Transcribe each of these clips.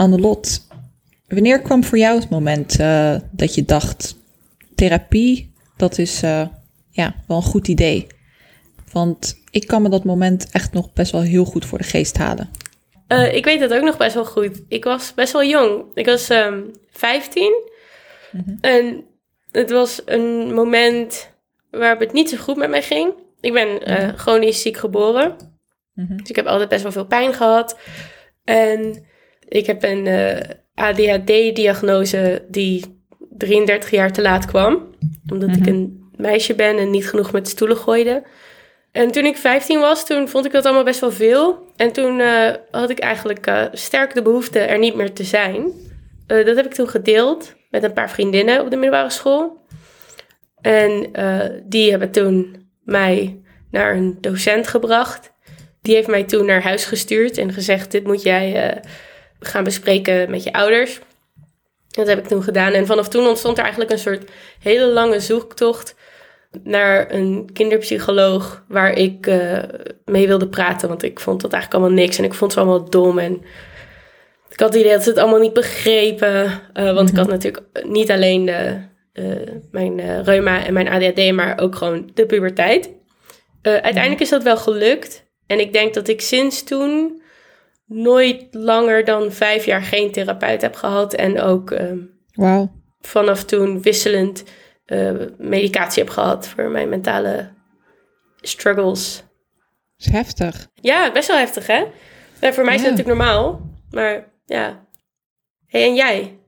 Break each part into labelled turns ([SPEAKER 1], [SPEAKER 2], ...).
[SPEAKER 1] Annelot, wanneer kwam voor jou het moment uh, dat je dacht: therapie, dat is uh, ja, wel een goed idee? Want ik kan me dat moment echt nog best wel heel goed voor de geest halen.
[SPEAKER 2] Uh, ik weet het ook nog best wel goed. Ik was best wel jong. Ik was um, 15. Mm -hmm. En het was een moment waarop het niet zo goed met mij ging. Ik ben uh, chronisch ziek geboren. Mm -hmm. Dus ik heb altijd best wel veel pijn gehad. En ik heb een uh, ADHD-diagnose die 33 jaar te laat kwam. Omdat mm -hmm. ik een meisje ben en niet genoeg met stoelen gooide. En toen ik 15 was, toen vond ik dat allemaal best wel veel. En toen uh, had ik eigenlijk uh, sterk de behoefte er niet meer te zijn. Uh, dat heb ik toen gedeeld met een paar vriendinnen op de middelbare school. En die hebben toen mij naar een docent gebracht. Die heeft mij toen naar huis gestuurd en gezegd: Dit moet jij gaan bespreken met je ouders. Dat heb ik toen gedaan. En vanaf toen ontstond er eigenlijk een soort hele lange zoektocht naar een kinderpsycholoog waar ik uh, mee wilde praten. Want ik vond dat eigenlijk allemaal niks en ik vond ze allemaal dom. En ik had het idee dat ze het allemaal niet begrepen. Uh, want ik had natuurlijk niet alleen de, uh, mijn reuma en mijn ADHD, maar ook gewoon de puberteit. uiteindelijk is dat wel gelukt. En ik denk dat ik sinds toen nooit langer dan vijf jaar geen therapeut heb gehad. En ook
[SPEAKER 1] wow.
[SPEAKER 2] vanaf toen wisselend uh, medicatie heb gehad voor mijn mentale struggles.
[SPEAKER 1] Dat is heftig.
[SPEAKER 2] Ja, best wel heftig, hè? Voor mij is dat natuurlijk normaal. Maar ja. Hey, en jij?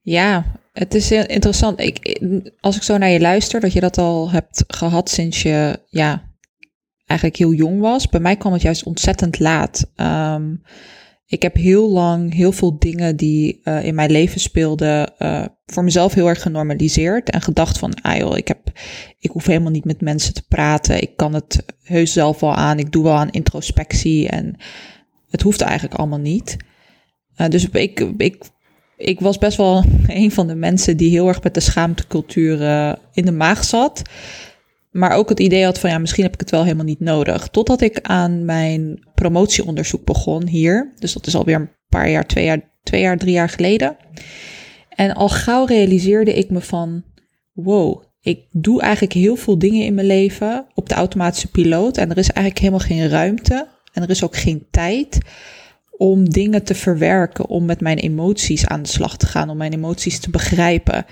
[SPEAKER 1] Ja, het is interessant. Ik, als ik zo naar je luister, dat je dat al hebt gehad sinds je ja, eigenlijk heel jong was. Bij mij kwam het juist ontzettend laat. Um, ik heb heel lang heel veel dingen die uh, in mijn leven speelden, uh, voor mezelf heel erg genormaliseerd. En gedacht van, ah joh, ik, heb, ik hoef helemaal niet met mensen te praten. Ik kan het heus zelf wel aan. Ik doe wel aan introspectie. En het hoeft eigenlijk allemaal niet. Uh, dus ik, ik, ik was best wel een van de mensen die heel erg met de schaamtecultuur in de maag zat. Maar ook het idee had van ja, misschien heb ik het wel helemaal niet nodig. Totdat ik aan mijn promotieonderzoek begon hier. Dus dat is alweer een paar jaar, twee jaar, twee jaar, drie jaar geleden. En al gauw realiseerde ik me van wow, ik doe eigenlijk heel veel dingen in mijn leven op de automatische piloot. En er is eigenlijk helemaal geen ruimte. En er is ook geen tijd om dingen te verwerken, om met mijn emoties aan de slag te gaan, om mijn emoties te begrijpen.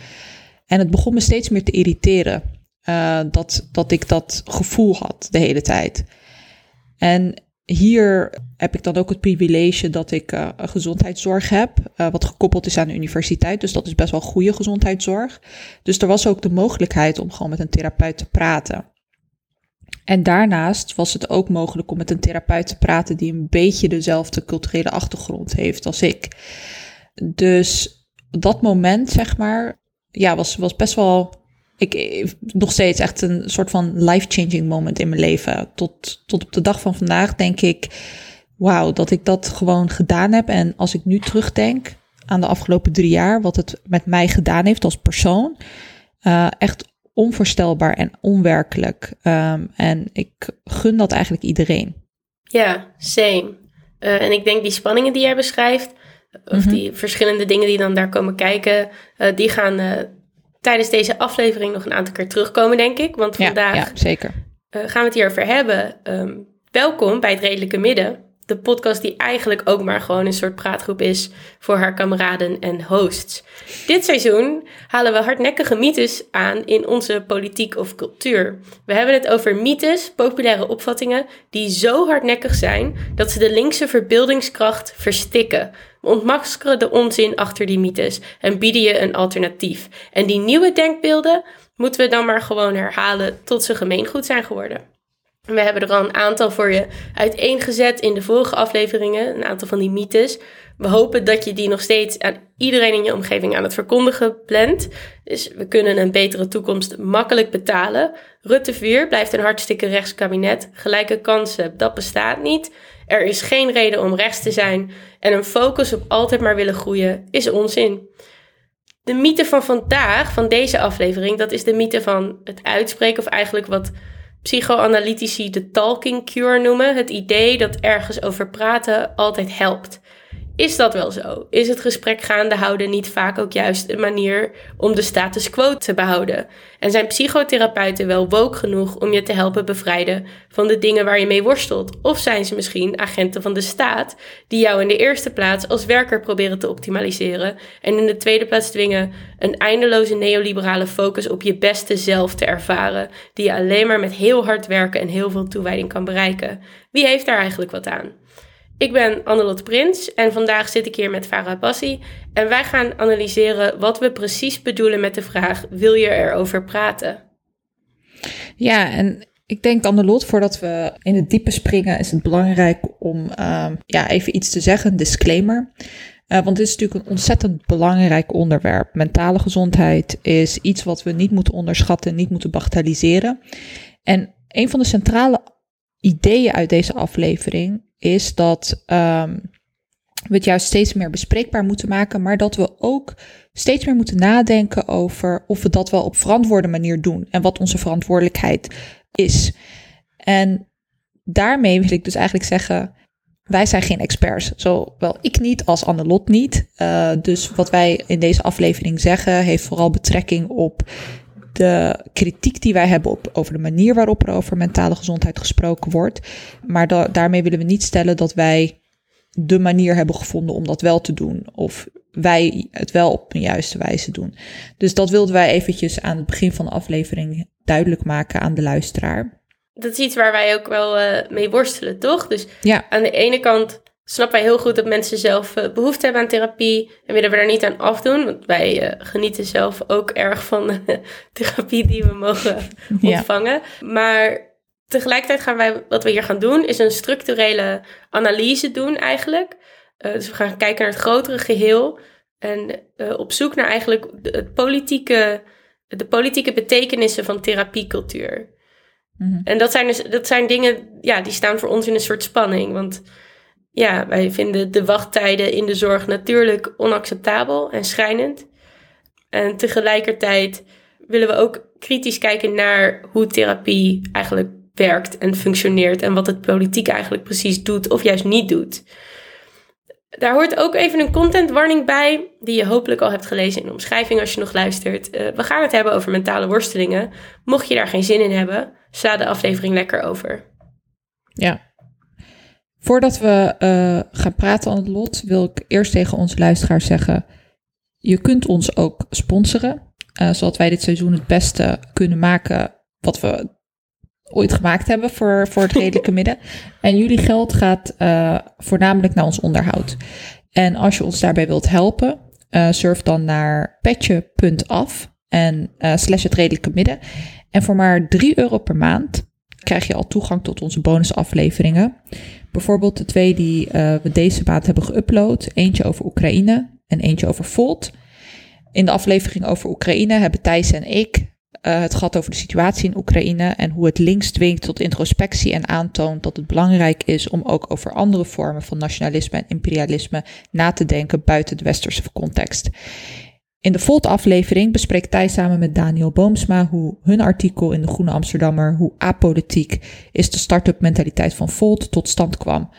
[SPEAKER 1] En het begon me steeds meer te irriteren. Uh, dat, dat ik dat gevoel had de hele tijd. En hier heb ik dan ook het privilege dat ik uh, gezondheidszorg heb, uh, wat gekoppeld is aan de universiteit. Dus dat is best wel goede gezondheidszorg. Dus er was ook de mogelijkheid om gewoon met een therapeut te praten. En daarnaast was het ook mogelijk om met een therapeut te praten die een beetje dezelfde culturele achtergrond heeft als ik. Dus dat moment, zeg maar, ja, was, was best wel ik, nog steeds echt een soort van life-changing moment in mijn leven. Tot, tot op de dag van vandaag denk ik, wauw, dat ik dat gewoon gedaan heb. En als ik nu terugdenk aan de afgelopen drie jaar, wat het met mij gedaan heeft als persoon, uh, echt onvoorstelbaar en onwerkelijk. Um, en ik gun dat eigenlijk iedereen.
[SPEAKER 2] Ja, same. Uh, en ik denk die spanningen die jij beschrijft, of mm -hmm. die verschillende dingen die dan daar komen kijken, uh, die gaan tijdens deze aflevering nog een aantal keer terugkomen, denk ik. Want vandaag
[SPEAKER 1] ja, zeker.
[SPEAKER 2] Uh, gaan we het hierover hebben. Um, welkom bij het Redelijke Midden. De podcast die eigenlijk ook maar gewoon een soort praatgroep is voor haar kameraden en hosts. Dit seizoen halen we hardnekkige mythes aan in onze politiek of cultuur. We hebben het over mythes, populaire opvattingen, die zo hardnekkig zijn dat ze de linkse verbeeldingskracht verstikken. We ontmaskeren de onzin achter die mythes en bieden je een alternatief. En die nieuwe denkbeelden moeten we dan maar gewoon herhalen tot ze gemeengoed zijn geworden. We hebben er al een aantal voor je uiteengezet in de vorige afleveringen, een aantal van die mythes. We hopen dat je die nog steeds aan iedereen in je omgeving aan het verkondigen plant. Dus we kunnen een betere toekomst makkelijk betalen. Rutte 4 blijft een hartstikke rechtskabinet. Gelijke kansen, dat bestaat niet. Er is geen reden om rechts te zijn. En een focus op altijd maar willen groeien is onzin. De mythe van vandaag, van deze aflevering, dat is de mythe van het uitspreken, of eigenlijk wat psychoanalytici de talking cure noemen. Het idee dat ergens over praten altijd helpt. Is dat wel zo? Is het gesprek gaande houden niet vaak ook juist een manier om de status quo te behouden? En zijn psychotherapeuten wel woke genoeg om je te helpen bevrijden van de dingen waar je mee worstelt? Of zijn ze misschien agenten van de staat die jou in de eerste plaats als werker proberen te optimaliseren en in de tweede plaats dwingen een eindeloze neoliberale focus op je beste zelf te ervaren, die je alleen maar met heel hard werken en heel veel toewijding kan bereiken? Wie heeft daar eigenlijk wat aan? Ik ben Annelotte Prins en vandaag zit ik hier met Farah Bassi en wij gaan analyseren wat we precies bedoelen met de vraag: wil je erover praten?
[SPEAKER 1] Ja, en ik denk Annelot, voordat we in het diepe springen, is het belangrijk om uh, ja, even iets te zeggen, een disclaimer. Uh, want dit is natuurlijk een ontzettend belangrijk onderwerp. Mentale gezondheid is iets wat we niet moeten onderschatten, niet moeten bagatelliseren. En een van de centrale ideeën uit deze aflevering is dat um, we het juist steeds meer bespreekbaar moeten maken, maar dat we ook steeds meer moeten nadenken over of we dat wel op verantwoorde manier doen en wat onze verantwoordelijkheid is. En daarmee wil ik dus eigenlijk zeggen, wij zijn geen experts. Zowel ik niet als Annelot niet. Uh, dus wat wij in deze aflevering zeggen, heeft vooral betrekking op de kritiek die wij hebben op, over de manier waarop er over mentale gezondheid gesproken wordt. Maar daarmee willen we niet stellen dat wij de manier hebben gevonden om dat wel te doen. Of wij het wel op een juiste wijze doen. Dus dat wilden wij eventjes aan het begin van de aflevering duidelijk maken aan de luisteraar.
[SPEAKER 2] Dat is iets waar wij ook wel uh, mee worstelen, toch? Dus
[SPEAKER 1] ja.
[SPEAKER 2] aan de ene kant snappen wij heel goed dat mensen zelf uh, behoefte hebben aan therapie en willen we daar niet aan afdoen. Want wij uh, genieten zelf ook erg van de therapie die we mogen ontvangen. Ja. Maar tegelijkertijd gaan wij, wat we hier gaan doen, is een structurele analyse doen eigenlijk. Uh, dus we gaan kijken naar het grotere geheel en op zoek naar eigenlijk de, het politieke, de politieke betekenissen van therapiecultuur. Mm -hmm. En dat zijn dus dat zijn dingen, ja, die staan voor ons in een soort spanning. Want ja, wij vinden de wachttijden in de zorg natuurlijk onacceptabel en schrijnend. En tegelijkertijd willen we ook kritisch kijken naar hoe therapie eigenlijk werkt en functioneert en wat het politiek eigenlijk precies doet of juist niet doet. Daar hoort ook even een content warning bij, die je hopelijk al hebt gelezen in de omschrijving als je nog luistert. Uh, we gaan het hebben over mentale worstelingen. Mocht je daar geen zin in hebben, sla de aflevering lekker over.
[SPEAKER 1] Ja, Voordat we uh, gaan praten aan het lot, wil ik eerst tegen onze luisteraars zeggen: je kunt ons ook sponsoren, uh, zodat wij dit seizoen het beste kunnen maken wat we ooit gemaakt hebben voor, voor het redelijke midden. En jullie geld gaat uh, voornamelijk naar ons onderhoud. En als je ons daarbij wilt helpen, surf dan naar petje.af en slash het redelijke midden. En voor maar 3 euro per maand krijg je al toegang tot onze bonusafleveringen. Bijvoorbeeld de twee die uh, we deze maand hebben geüpload. Eentje over Oekraïne en eentje over Volt. In de aflevering over Oekraïne hebben Thijs en ik uh, het gehad over de situatie in Oekraïne en hoe het links dwingt tot introspectie en aantoont dat het belangrijk is om ook over andere vormen van nationalisme en imperialisme na te denken buiten de westerse context. In de Volt-aflevering bespreekt Thijs samen met Daniel Boomsma hoe hun artikel in de Groene Amsterdammer, hoe apolitiek is de start-up mentaliteit van Volt tot stand kwam.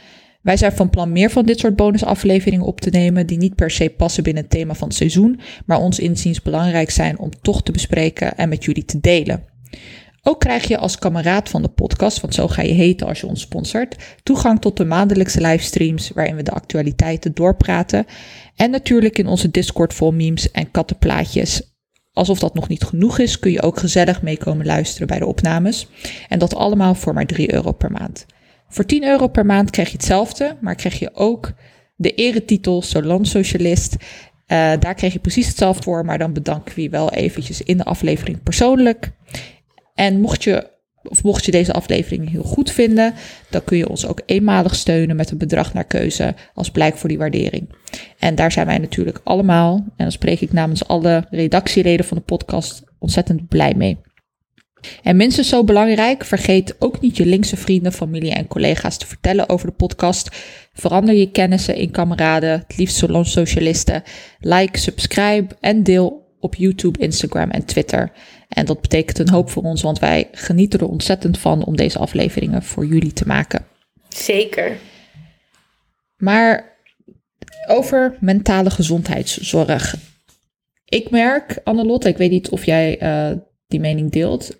[SPEAKER 1] Wij zijn van plan meer van dit soort bonusafleveringen op te nemen, die niet per se passen binnen het thema van het seizoen, maar ons inziens belangrijk zijn om toch te bespreken en met jullie te delen. Ook krijg je als kameraad van de podcast, want zo ga je heten als je ons sponsort, toegang tot de maandelijkse livestreams waarin we de actualiteiten doorpraten. En natuurlijk in onze Discord vol memes en kattenplaatjes. Alsof dat nog niet genoeg is, kun je ook gezellig meekomen luisteren bij de opnames. En dat allemaal voor maar 3 euro per maand. Voor 10 euro per maand krijg je hetzelfde, maar krijg je ook de eretitel Solon Socialist. Uh, daar krijg je precies hetzelfde voor, maar dan bedanken we je wel eventjes in de aflevering persoonlijk. En mocht je, of mocht je deze aflevering heel goed vinden, dan kun je ons ook eenmalig steunen met een bedrag naar keuze als blijk voor die waardering. En daar zijn wij natuurlijk allemaal, en dan spreek ik namens alle redactieleden van de podcast, ontzettend blij mee. En minstens zo belangrijk, vergeet ook niet je linkse vrienden, familie en collega's te vertellen over de podcast. Verander je kennissen in kameraden, het liefst Salon Socialisten. Like, subscribe en deel op YouTube, Instagram en Twitter. En dat betekent een hoop voor ons, want wij genieten er ontzettend van om deze afleveringen voor jullie te maken.
[SPEAKER 2] Zeker.
[SPEAKER 1] Maar over mentale gezondheidszorg. Ik merk, Annelotte, ik weet niet of jij uh, die mening deelt.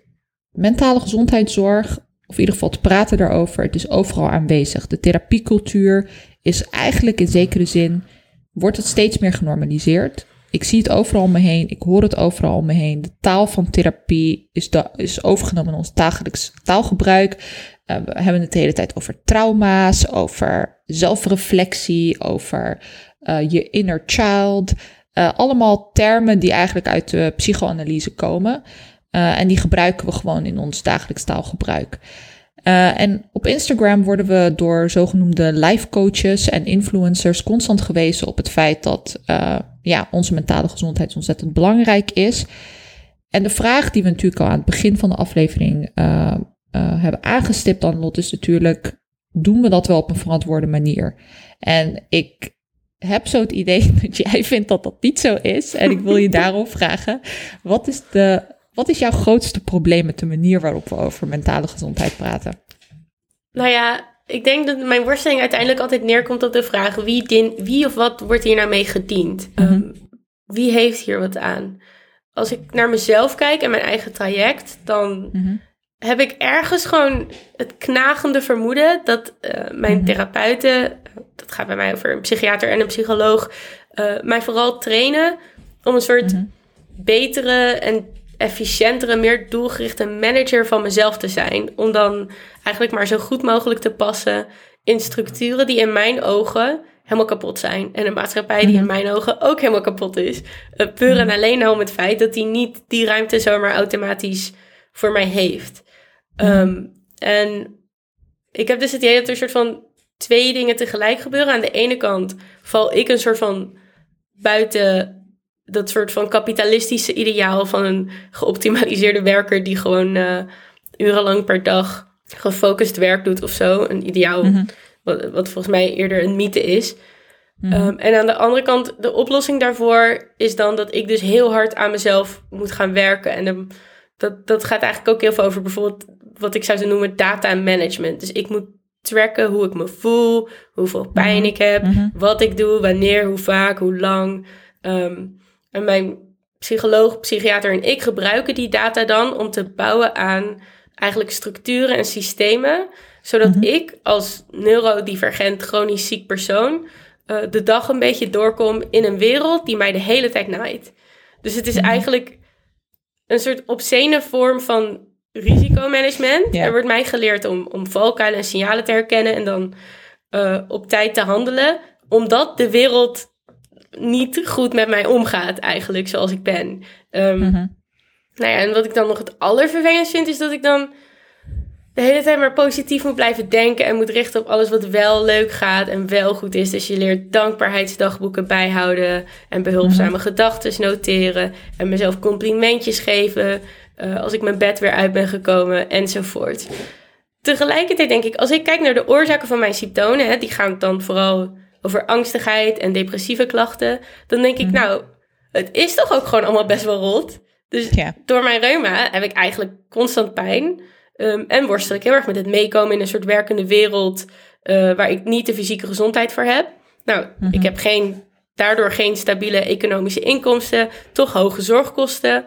[SPEAKER 1] Mentale gezondheidszorg, of in ieder geval te praten daarover, het is overal aanwezig. De therapiecultuur is eigenlijk in zekere zin, wordt het steeds meer genormaliseerd. Ik zie het overal om me heen, ik hoor het overal om me heen. De taal van therapie is, is overgenomen in ons dagelijks taalgebruik. Uh, we hebben het de hele tijd over trauma's, over zelfreflectie, over uh, je inner child. Uh, allemaal termen die eigenlijk uit de psychoanalyse komen. en die gebruiken we gewoon in ons dagelijks taalgebruik. En op Instagram worden we door zogenoemde life coaches en influencers constant gewezen op het feit dat ja, onze mentale gezondheid ontzettend belangrijk is. En de vraag die we natuurlijk al aan het begin van de aflevering uh, uh, hebben aangestipt dan Lot is natuurlijk, doen we dat wel op een verantwoorde manier? En ik heb zo het idee dat jij vindt dat dat niet zo is. En ik wil je daarom vragen, wat is, de, wat is jouw grootste probleem met de manier waarop we over mentale gezondheid praten?
[SPEAKER 2] Nou ja, ik denk dat mijn worsteling uiteindelijk altijd neerkomt op de vraag: wie, din, wie of wat wordt hier nou mee gediend? Mm wie heeft hier wat aan? Als ik naar mezelf kijk en mijn eigen traject, dan mhm. heb ik ergens gewoon het knagende vermoeden dat uh, mijn mm therapeuten, dat gaat bij mij over een psychiater en een psycholoog, uh, mij vooral trainen om een soort mhm. betere en efficiëntere, meer doelgerichte manager van mezelf te zijn. Om dan eigenlijk maar zo goed mogelijk te passen in structuren die in mijn ogen helemaal kapot zijn. En een maatschappij die in mhm. mijn ogen ook helemaal kapot is. Uh, puur en mhm. alleen om het feit dat die niet die ruimte zomaar automatisch voor mij heeft. Mhm. Ehm, en ik heb dus het idee dat er een soort van twee dingen tegelijk gebeuren. Aan de ene kant val ik een soort van buiten dat soort van kapitalistische ideaal van een geoptimaliseerde werker die gewoon uh, urenlang per dag gefocust werk doet of zo. Een ideaal mhm. wat, wat, volgens mij eerder een mythe is. Mhm. Ehm, en aan de andere kant, de oplossing daarvoor is dan dat ik dus heel hard aan mezelf moet gaan werken. En dat, dat gaat eigenlijk ook heel veel over bijvoorbeeld wat ik zou zo noemen data management. Dus ik moet tracken hoe ik me voel, hoeveel pijn mhm. ik heb, wat ik doe, wanneer, hoe vaak, hoe lang. Um, en mijn psycholoog, psychiater en ik gebruiken die data dan om te bouwen aan eigenlijk structuren en systemen, zodat mhm. ik als neurodivergent chronisch ziek persoon uh, de dag een beetje doorkom in een wereld die mij de hele tijd naait. Dus het is mhm. eigenlijk een soort obscene vorm van risicomanagement. Er wordt mij geleerd om, om valkuilen en signalen te herkennen en dan uh, op tijd te handelen, omdat de wereld niet goed met mij omgaat, eigenlijk, zoals ik ben. Um, Nou ja, en wat ik dan nog het allervervelendst vind, is dat ik dan de hele tijd maar positief moet blijven denken en moet richten op alles wat wel leuk gaat en wel goed is. Dus je leert dankbaarheidsdagboeken bijhouden en behulpzame mhm. gedachten noteren en mezelf complimentjes geven uh, als ik mijn bed weer uit ben gekomen enzovoort. Tegelijkertijd denk ik, als ik kijk naar de oorzaken van mijn symptomen, hè, die gaan dan vooral over angstigheid en depressieve klachten, dan denk ik, mhm. nou, het is toch ook gewoon allemaal best wel rot. Dus door mijn reuma heb ik eigenlijk constant pijn. Um, en worstel ik heel erg met het meekomen in een soort werkende wereld uh, waar ik niet de fysieke gezondheid voor heb. Nou, ik mhm. heb geen, daardoor geen stabiele economische inkomsten, toch hoge zorgkosten.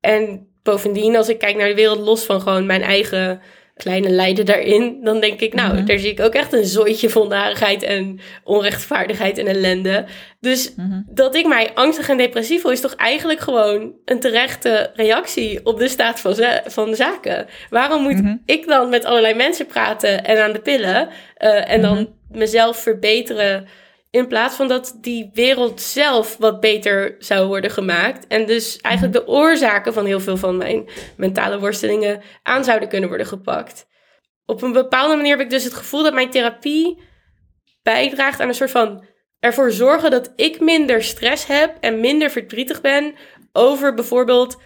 [SPEAKER 2] En bovendien, als ik kijk naar de wereld los van gewoon mijn eigen kleine lijden daarin, dan denk ik, nou, mhm. daar zie ik ook echt een zooitje van narigheid en onrechtvaardigheid en ellende. Dus mhm. dat ik mij angstig en depressief voel, is toch eigenlijk gewoon een terechte reactie op de staat van, van zaken. Waarom moet mhm. ik dan met allerlei mensen praten en aan de pillen uh, en dan mezelf verbeteren? In plaats van dat die wereld zelf wat beter zou worden gemaakt. En dus eigenlijk de oorzaken van heel veel van mijn mentale worstelingen aan zouden kunnen worden gepakt. Op een bepaalde manier heb ik dus het gevoel dat mijn therapie bijdraagt aan een soort van ervoor zorgen dat ik minder stress heb en minder verdrietig ben over bijvoorbeeld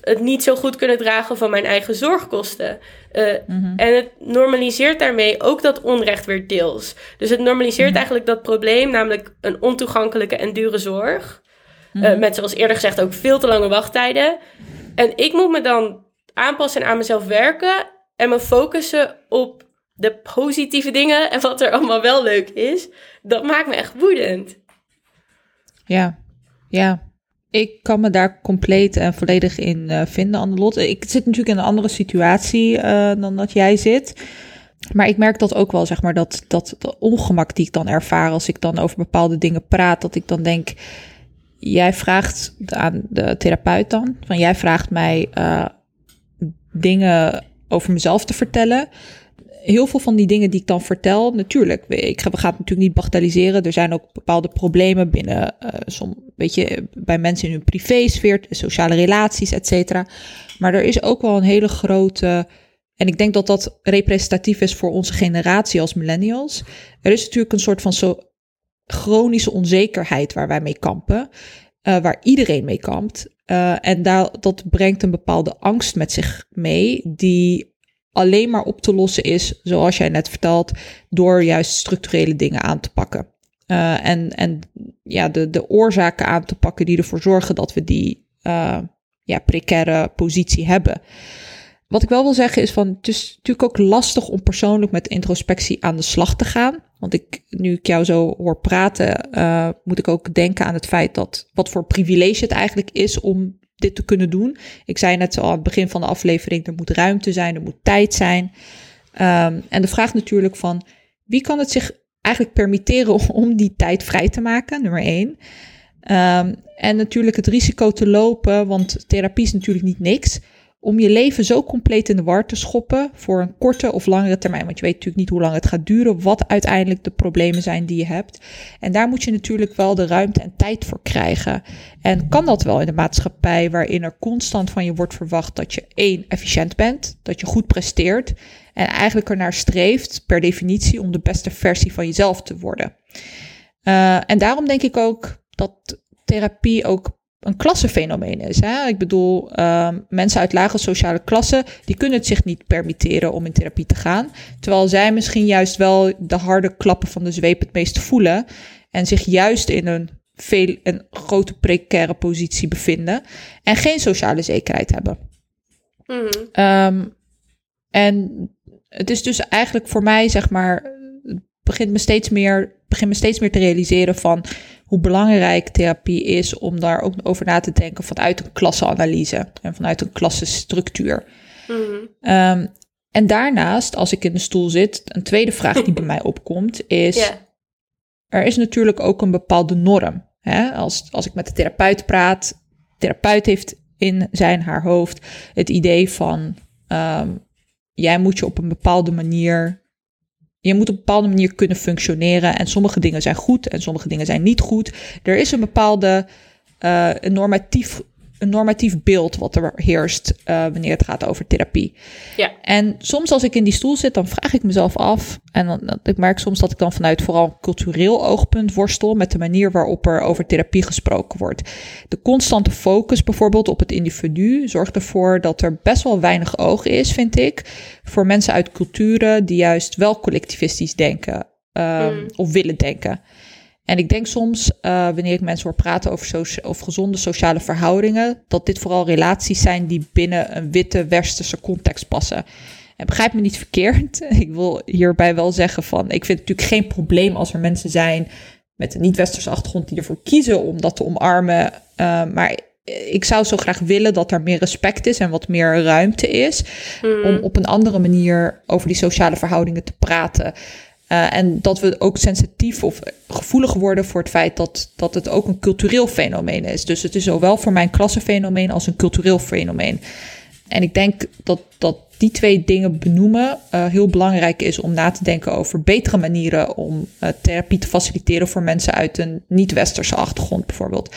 [SPEAKER 2] het niet zo goed kunnen dragen van mijn eigen zorgkosten. Uh, En het normaliseert daarmee ook dat onrecht weer deels. Dus het normaliseert mhm. eigenlijk dat probleem, namelijk een ontoegankelijke en dure zorg. Uh, met zoals eerder gezegd ook veel te lange wachttijden. En ik moet me dan aanpassen en aan mezelf werken en me focussen op de positieve dingen en wat er allemaal wel leuk is. Dat maakt me echt woedend.
[SPEAKER 1] ja, ja. Ik kan me daar compleet en volledig in uh, vinden, Annelot. Ik zit natuurlijk in een andere situatie uh, dan dat jij zit. Maar ik merk dat ook wel, zeg maar, dat, dat, ongemak die ik dan ervaar als ik dan over bepaalde dingen praat, dat ik dan denk, jij vraagt aan de therapeut dan, van jij vraagt mij dingen over mezelf te vertellen. Heel veel van die dingen die ik dan vertel, natuurlijk, ik ga, we gaan het natuurlijk niet bagatelliseren. Er zijn ook bepaalde problemen binnen, uh, som, weet je, bij mensen in hun privésfeer, sociale relaties, et cetera. Maar er is ook wel een hele grote en ik denk dat dat representatief is voor onze generatie als millennials. Er is natuurlijk een soort van zo chronische onzekerheid waar wij mee kampen, uh, waar iedereen mee kampt. Uh, en dat brengt een bepaalde angst met zich mee, die alleen maar op te lossen is, zoals jij net vertelt, door juist structurele dingen aan te pakken. Uh, en en ja, de, de oorzaken aan te pakken die ervoor zorgen dat we die ja, precaire positie hebben. Wat ik wel wil zeggen is van, het is natuurlijk ook lastig om persoonlijk met introspectie aan de slag te gaan. Want ik, nu ik jou zo hoor praten, uh, moet ik ook denken aan het feit dat wat voor privilege het eigenlijk is om dit te kunnen doen. Ik zei net al aan het begin van de aflevering, er moet ruimte zijn, er moet tijd zijn. Um, en de vraag natuurlijk van, wie kan het zich eigenlijk permitteren om die tijd vrij te maken, nummer één. Um, en natuurlijk het risico te lopen, want therapie is natuurlijk niet niks om je leven zo compleet in de war te schoppen voor een korte of langere termijn. Want je weet natuurlijk niet hoe lang het gaat duren, wat uiteindelijk de problemen zijn die je hebt. En daar moet je natuurlijk wel de ruimte en tijd voor krijgen. En kan dat wel in de maatschappij waarin er constant van je wordt verwacht dat je één, efficiënt bent, dat je goed presteert en eigenlijk ernaar streeft per definitie om de beste versie van jezelf te worden. Uh, en daarom denk ik ook dat therapie ook een klassenfenomeen is. Hè? Ik bedoel, uh, mensen uit lage sociale klassen, die kunnen het zich niet permitteren om in therapie te gaan. Terwijl zij misschien juist wel de harde klappen van de zweep het meest voelen. En zich juist in een veel een grote precaire positie bevinden. En geen sociale zekerheid hebben. Mm. Um, en het is dus eigenlijk voor mij, zeg maar, begint me steeds meer, begint me steeds meer te realiseren van hoe belangrijk therapie is om daar ook over na te denken vanuit een klasseanalyse en vanuit een klassenstructuur. Mm um, en daarnaast, als ik in de stoel zit, een tweede vraag die bij mij opkomt is: yeah. er is natuurlijk ook een bepaalde norm. Hè? Als, als ik met de therapeut praat, de therapeut heeft in zijn haar hoofd het idee van: um, jij moet je op een bepaalde manier je moet op een bepaalde manier kunnen functioneren. En sommige dingen zijn goed en sommige dingen zijn niet goed. Er is een bepaalde een normatief een normatief beeld wat er heerst uh, wanneer het gaat over therapie. Ja. En soms als ik in die stoel zit, dan vraag ik mezelf af. En dan, ik merk soms dat ik dan vanuit vooral cultureel oogpunt worstel met de manier waarop er over therapie gesproken wordt. De constante focus bijvoorbeeld op het individu zorgt ervoor dat er best wel weinig oog is, vind ik, voor mensen uit culturen die juist wel collectivistisch denken um, of willen denken. En ik denk soms, uh, wanneer ik mensen hoor praten over, socia gezonde sociale verhoudingen, dat dit vooral relaties zijn die binnen een witte westerse context passen. En begrijp me niet verkeerd. Ik wil hierbij wel zeggen van, ik vind het natuurlijk geen probleem als er mensen zijn met een niet-westerse achtergrond die ervoor kiezen om dat te omarmen. Uh, maar ik zou zo graag willen dat er meer respect is en wat meer ruimte is mm. om op een andere manier over die sociale verhoudingen te praten. Uh, en dat we ook sensitief of gevoelig worden voor het feit dat, dat het ook een cultureel fenomeen is. Dus het is zowel voor mijn klassenfenomeen als een cultureel fenomeen. En ik denk dat, dat die twee dingen benoemen uh, heel belangrijk is om na te denken over betere manieren om uh, therapie te faciliteren voor mensen uit een niet-westerse achtergrond bijvoorbeeld.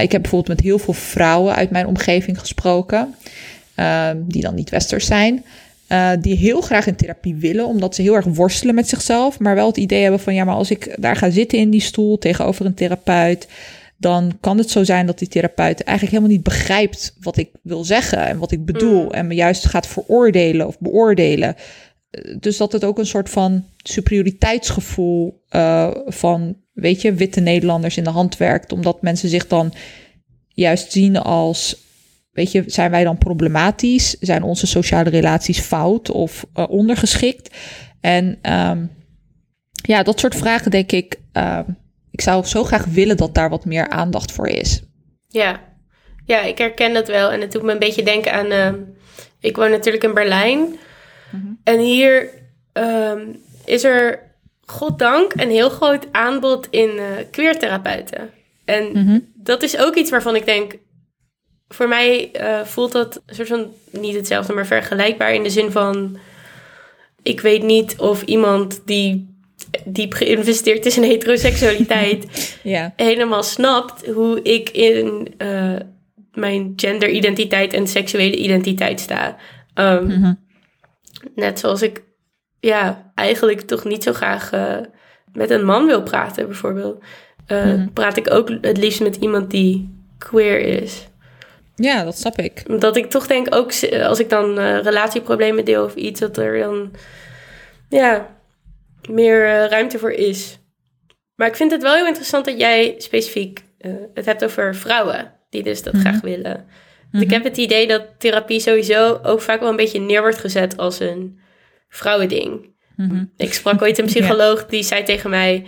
[SPEAKER 1] ik heb bijvoorbeeld met heel veel vrouwen uit mijn omgeving gesproken, die dan niet westers zijn. Uh, die heel graag in therapie willen, omdat ze heel erg worstelen met zichzelf, maar wel het idee hebben van ja, maar als ik daar ga zitten in die stoel tegenover een therapeut, dan kan het zo zijn dat die therapeut eigenlijk helemaal niet begrijpt wat ik wil zeggen en wat ik bedoel, mm. en me juist gaat veroordelen of beoordelen. Eh, dus dat het ook een soort van superioriteitsgevoel uh, van, weet je, witte Nederlanders in de hand werkt, omdat mensen zich dan juist zien als Weet je, zijn wij dan problematisch? Zijn onze sociale relaties fout of uh, ondergeschikt? En um, ja, dat soort vragen denk ik, uh, ik zou zo graag willen dat daar wat meer aandacht voor is.
[SPEAKER 2] Ja, ja ik herken dat wel. En het doet me een beetje denken aan. Uh, ik woon natuurlijk in Berlijn. Mm En hier um, is er, goddank, een heel groot aanbod in uh, queertherapeuten. En mm dat is ook iets waarvan ik denk. Voor mij uh, voelt dat een soort van niet hetzelfde, maar vergelijkbaar in de zin van. Ik weet niet of iemand die diep geïnvesteerd is in heteroseksualiteit, ja. helemaal snapt hoe ik in uh, mijn genderidentiteit en seksuele identiteit sta. Um, mm-hmm. Net zoals ik ja, eigenlijk toch niet zo graag uh, met een man wil praten, bijvoorbeeld. Uh, mm-hmm. Praat ik ook het liefst met iemand die queer is.
[SPEAKER 1] Ja, dat snap ik.
[SPEAKER 2] Omdat ik toch denk, ook als ik dan relatieproblemen deel of iets, dat er dan ja, meer uh, ruimte voor is. Maar ik vind het wel heel interessant dat jij specifiek uh, het hebt over vrouwen die dus dat graag mhm. willen. Ik mhm. heb het idee dat therapie sowieso ook vaak wel een beetje neer wordt gezet als een vrouwending. Mm Ik sprak ooit een psycholoog die zei tegen mij: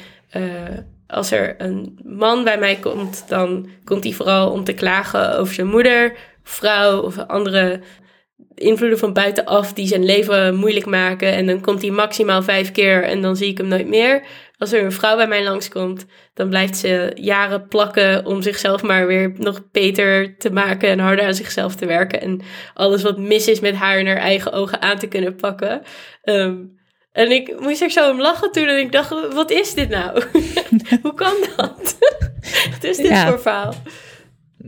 [SPEAKER 2] als er een man bij mij komt, dan komt hij vooral om te klagen over zijn moeder, vrouw of andere invloeden van buitenaf die zijn leven moeilijk maken. En dan komt hij maximaal vijf keer en dan zie ik hem nooit meer. Als er een vrouw bij mij langskomt, dan blijft ze jaren plakken om zichzelf maar weer nog beter te maken en harder aan zichzelf te werken. En alles wat mis is met haar in haar eigen ogen aan te kunnen pakken. Ehm, en ik moest er zo om lachen toen en ik dacht, wat is dit nou? Hoe kan dat? wat is dit voor verhaal?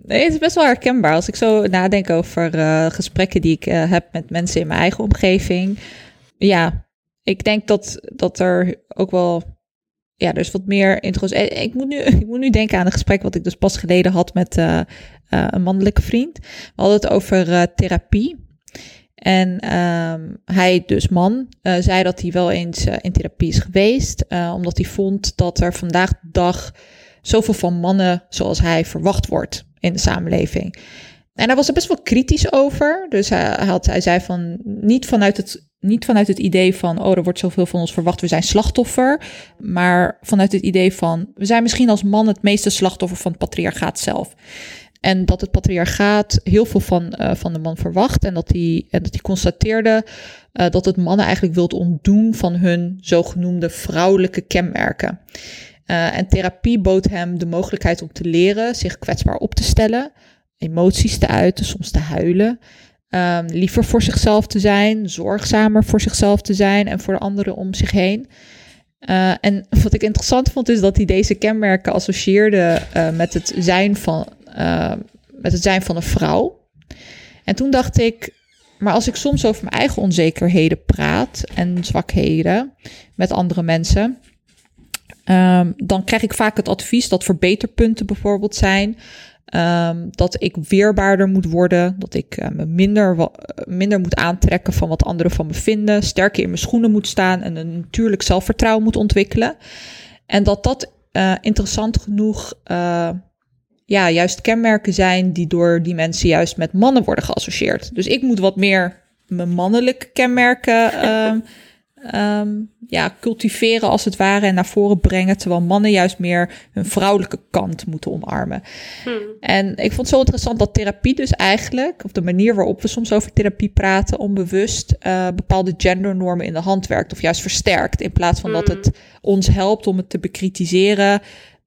[SPEAKER 1] Nee, het is best wel herkenbaar. Als ik zo nadenk over uh, gesprekken die ik uh, heb met mensen in mijn eigen omgeving. Ja, ik denk dat, dat er ook wel. Ja, dus wat meer intros. Eh, ik moet, nu, ik moet nu denken aan een gesprek wat ik dus pas geleden had met uh, een mannelijke vriend. We hadden het over therapie. En um, hij, dus man, uh, zei dat hij wel eens uh, in therapie is geweest. Uh, omdat hij vond dat er vandaag de dag zoveel van mannen zoals hij verwacht wordt in de samenleving. En daar was er best wel kritisch over. Dus hij, had, hij zei van niet vanuit, het, niet vanuit het idee van, oh, er wordt zoveel van ons verwacht, we zijn slachtoffer. Maar vanuit het idee van, we zijn misschien als man het meeste slachtoffer van het patriarchaat zelf. En dat het patriarchaat heel veel van, uh, van de man verwacht. En dat hij, en dat constateerde uh, dat het mannen eigenlijk wilt ontdoen van hun zogenoemde vrouwelijke kenmerken. Uh, en therapie bood hem de mogelijkheid om te leren zich kwetsbaar op te stellen, emoties te uiten, soms te huilen. Um, liever voor zichzelf te zijn, zorgzamer voor zichzelf te zijn en voor de anderen om zich heen. En wat ik interessant vond, is dat hij deze kenmerken associeerde met, het zijn van, met het zijn van een vrouw. En toen dacht ik, maar als ik soms over mijn eigen onzekerheden praat en zwakheden met andere mensen, Um, dan krijg ik vaak het advies dat verbeterpunten bijvoorbeeld zijn. Um, dat ik weerbaarder moet worden, dat ik uh, me minder, minder moet aantrekken van wat anderen van me vinden, sterker in mijn schoenen moet staan en een natuurlijk zelfvertrouwen moet ontwikkelen. En dat dat uh, interessant genoeg ja, juist kenmerken zijn die door die mensen juist met mannen worden geassocieerd. Dus ik moet wat meer mijn mannelijke kenmerken um, ja, cultiveren als het ware en naar voren brengen, terwijl mannen juist meer hun vrouwelijke kant moeten omarmen. Hmm. En ik vond het zo interessant dat therapie dus eigenlijk, of de manier waarop we soms over therapie praten, onbewust uh, bepaalde gendernormen in de hand werkt of juist versterkt, in plaats van dat hmm. het ons helpt om het te bekritiseren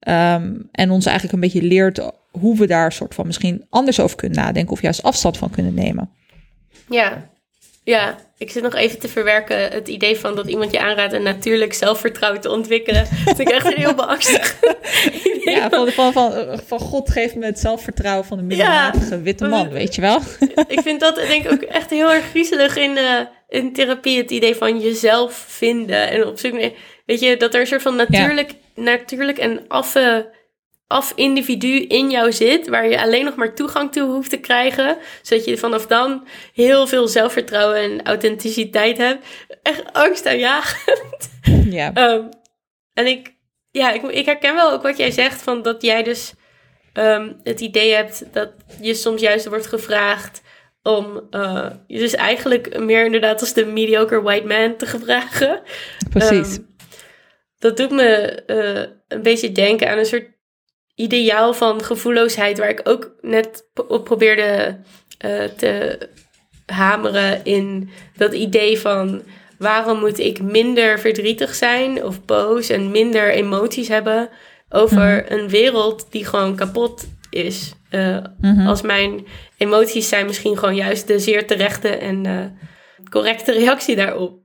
[SPEAKER 1] um, en ons eigenlijk een beetje leert hoe we daar soort van misschien anders over kunnen nadenken of juist afstand van kunnen nemen.
[SPEAKER 2] Ja, ja, ik zit nog even te verwerken het idee van dat iemand je aanraadt een natuurlijk zelfvertrouwen te ontwikkelen. Dat vind ik echt een heel beangstigend
[SPEAKER 1] Ja, van, van, van, van God geeft me het zelfvertrouwen van een middelmatige witte man, weet je wel?
[SPEAKER 2] ik vind dat denk ik ook echt heel erg griezelig in, uh, in therapie, het idee van jezelf vinden. En op zoek weet je, dat er een soort van natuurlijk, natuurlijk en affe af-individu in jou zit, waar je alleen nog maar toegang toe hoeft te krijgen, zodat je vanaf dan heel veel zelfvertrouwen en authenticiteit hebt. Echt angstaanjagend. Ja. um, en ik, ja, ik, ik, herken wel ook wat jij zegt, van dat jij dus um, het idee hebt dat je soms juist wordt gevraagd om uh, je dus eigenlijk meer inderdaad als de mediocre white man te gevragen.
[SPEAKER 1] Precies. Um,
[SPEAKER 2] dat doet me eh, een beetje denken aan een soort ideaal van gevoelloosheid, waar ik ook net op probeerde uh, te hameren in dat idee van waarom moet ik minder verdrietig zijn of boos en minder emoties hebben over
[SPEAKER 1] Mhm.
[SPEAKER 2] een wereld die gewoon kapot is. Uh,
[SPEAKER 1] Mhm.
[SPEAKER 2] Als mijn emoties zijn misschien gewoon juist de zeer terechte en uh, correcte reactie daarop.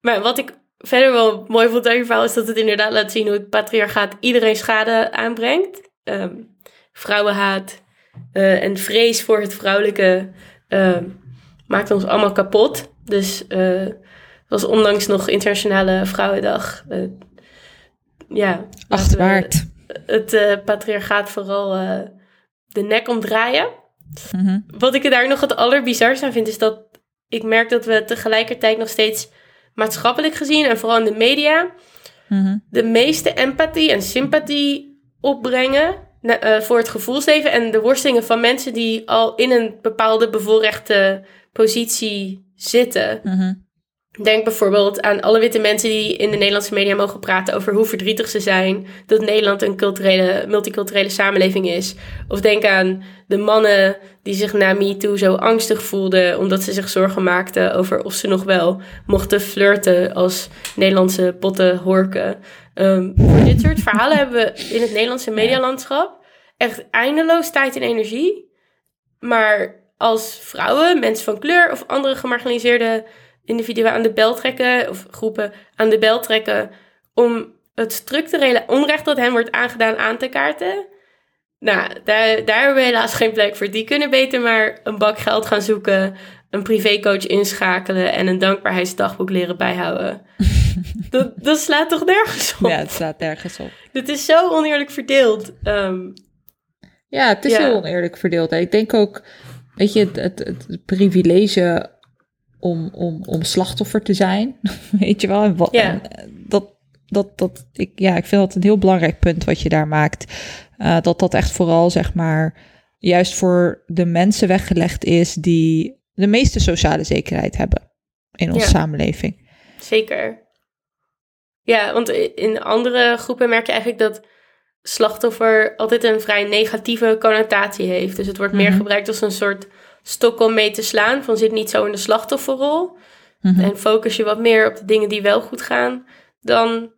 [SPEAKER 2] Maar wat ik verder wel mooi vond aan je verhaal is dat het inderdaad laat zien hoe het patriarchaat iedereen schade aanbrengt. Um, vrouwenhaat uh, en vrees voor het vrouwelijke uh, maakt ons allemaal kapot. Dus uh, was ondanks nog Internationale Vrouwendag. Uh, ja,
[SPEAKER 1] Acht waard.
[SPEAKER 2] Het patriarchaat vooral de nek omdraaien.
[SPEAKER 1] Mm -hmm.
[SPEAKER 2] Wat ik er daar nog het allerbizarste aan vind, is dat ik merk dat we tegelijkertijd nog steeds maatschappelijk gezien en vooral in de media
[SPEAKER 1] mm -hmm.
[SPEAKER 2] de meeste empathie en sympathie opbrengen uh, voor het gevoelsleven en de worstelingen van mensen die al in een bepaalde bevoorrechte positie zitten.
[SPEAKER 1] Mm -hmm.
[SPEAKER 2] Denk bijvoorbeeld aan alle witte mensen die in de Nederlandse media mogen praten over hoe verdrietig ze zijn dat Nederland een culturele, multiculturele samenleving is. Of denk aan de mannen die zich na MeToo zo angstig voelden omdat ze zich zorgen maakten over of ze nog wel mochten flirten als Nederlandse potten horken. Um, voor dit soort verhalen hebben we in het Nederlandse medialandschap echt eindeloos tijd en energie. Maar als vrouwen, mensen van kleur of andere gemarginaliseerde individuen aan de bel trekken, of groepen aan de bel trekken, om het structurele onrecht dat hen wordt aangedaan aan te kaarten. Nou, daar, daar hebben we helaas geen plek voor. Die kunnen beter maar een bak geld gaan zoeken, een privécoach inschakelen en een dankbaarheidsdagboek leren bijhouden. dat, dat slaat toch nergens op?
[SPEAKER 1] Ja, het slaat nergens op.
[SPEAKER 2] Het is zo oneerlijk verdeeld. Um,
[SPEAKER 1] ja, het is
[SPEAKER 2] ja.
[SPEAKER 1] heel oneerlijk verdeeld. Ik denk ook, weet je, het, het, het privilege om, om, om slachtoffer te zijn. Weet je wel? En wat,
[SPEAKER 2] Ja.
[SPEAKER 1] en dat, dat, dat, ik, ja, ik vind dat een heel belangrijk punt wat je daar maakt. Uh, dat dat echt vooral, zeg maar, juist voor de mensen weggelegd is die de meeste sociale zekerheid hebben in onze
[SPEAKER 2] Ja.
[SPEAKER 1] samenleving.
[SPEAKER 2] Zeker. Ja, want in andere groepen merk je eigenlijk dat slachtoffer altijd een vrij negatieve connotatie heeft. Dus het wordt meer
[SPEAKER 1] Mhm.
[SPEAKER 2] gebruikt als een soort stok om mee te slaan. Van zit niet zo in de slachtofferrol.
[SPEAKER 1] Mhm.
[SPEAKER 2] En focus je wat meer op de dingen die wel goed gaan. Dan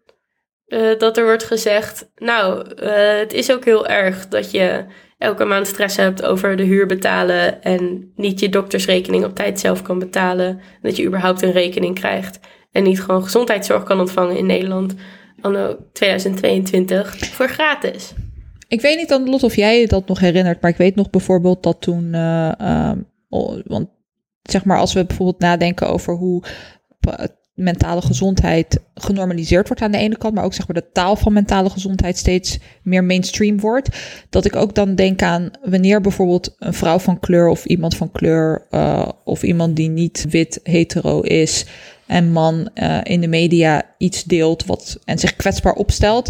[SPEAKER 2] eh, dat er wordt gezegd, nou, eh, het is ook heel erg dat je elke maand stress hebt over de huur betalen en niet je doktersrekening op tijd zelf kan betalen. Dat je überhaupt een rekening krijgt en niet gewoon gezondheidszorg kan ontvangen in Nederland anno 2022 voor gratis.
[SPEAKER 1] Ik weet niet, Lot, of jij je dat nog herinnert, maar ik weet nog bijvoorbeeld dat toen, eh, ehm, want zeg maar als we bijvoorbeeld nadenken over hoe pa- mentale gezondheid genormaliseerd wordt aan de ene kant, maar ook zeg maar de taal van mentale gezondheid steeds meer mainstream wordt, dat ik ook dan denk aan wanneer bijvoorbeeld een vrouw van kleur of iemand van kleur uh, of iemand die niet wit hetero is en man in de media iets deelt wat en zich kwetsbaar opstelt,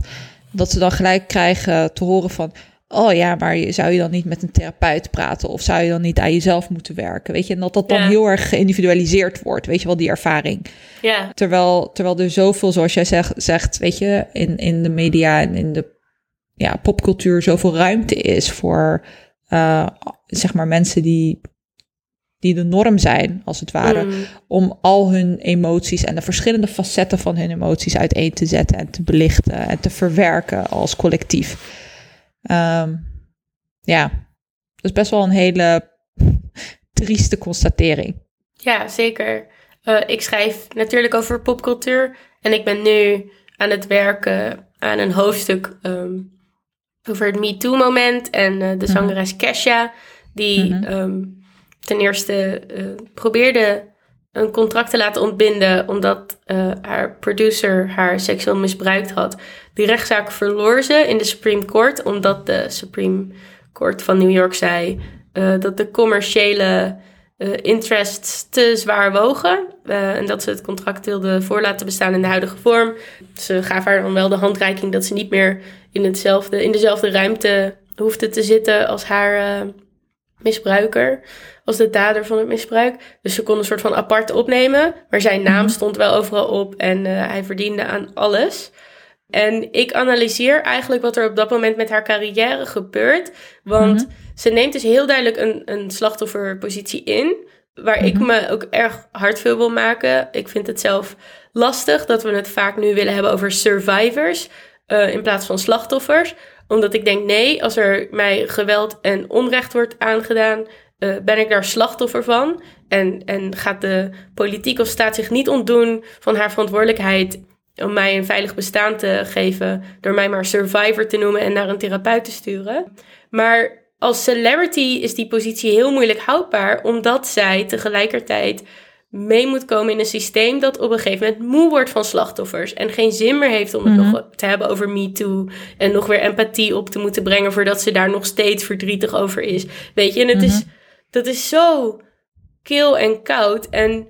[SPEAKER 1] dat ze dan gelijk krijgen te horen van oh ja, maar zou je dan niet met een therapeut praten of zou je dan niet aan jezelf moeten werken? Weet je, en dat dat dan
[SPEAKER 2] Ja.
[SPEAKER 1] heel erg geïndividualiseerd wordt, weet je wel, die ervaring.
[SPEAKER 2] Ja,
[SPEAKER 1] Terwijl, terwijl er zoveel, zoals jij zegt, zegt weet je, in, in de media en in de ja, popcultuur zoveel ruimte is voor, uh, zeg maar, mensen die, die de norm zijn, als het ware,
[SPEAKER 2] Mm.
[SPEAKER 1] om al hun emoties en de verschillende facetten van hun emoties uiteen te zetten en te belichten en te verwerken als collectief. Um, ja, dat is best wel een hele trieste constatering.
[SPEAKER 2] Ja, zeker. Uh, ik schrijf natuurlijk over popcultuur. En ik ben nu aan het werken aan een hoofdstuk um, over het MeToo-moment. En uh, de zangeres mm -hmm. Kesha, die mm -hmm. um, ten eerste uh, probeerde een contract te laten ontbinden... omdat uh, haar producer haar seksueel misbruikt had. Die rechtszaak verloor ze in de Supreme Court... omdat de Supreme Court van New York zei... uh, dat de commerciële interests te zwaar wogen. En dat ze het contract wilden voor laten bestaan in de huidige vorm. Ze gaf haar dan wel de handreiking dat ze niet meer in, hetzelfde, in dezelfde ruimte hoefde te zitten als haar misbruiker. Als de dader van het misbruik. Dus ze kon een soort van apart opnemen. Maar zijn naam stond wel overal op en uh, hij verdiende aan alles. En ik analyseer eigenlijk wat er op dat moment met haar carrière gebeurt. Want
[SPEAKER 1] Mhm.
[SPEAKER 2] ze neemt dus heel duidelijk een, een slachtofferpositie in. Waar ik
[SPEAKER 1] Mhm.
[SPEAKER 2] me ook erg hard veel wil maken. Ik vind het zelf lastig dat we het vaak nu willen hebben over survivors. eh, in plaats van slachtoffers. Omdat ik denk, nee, als er mij geweld en onrecht wordt aangedaan. eh, ben ik daar slachtoffer van. En, en gaat de politiek of staat zich niet ontdoen van haar verantwoordelijkheid om mij een veilig bestaan te geven door mij maar survivor te noemen en naar een therapeut te sturen. Maar als celebrity is die positie heel moeilijk houdbaar, omdat zij tegelijkertijd mee moet komen in een systeem dat op een gegeven moment moe wordt van slachtoffers en geen zin meer heeft om het
[SPEAKER 1] Mhm.
[SPEAKER 2] nog te hebben over Me Too en nog weer empathie op te moeten brengen voordat ze daar nog steeds verdrietig over is. Weet je, en het is, dat is zo kil en koud. En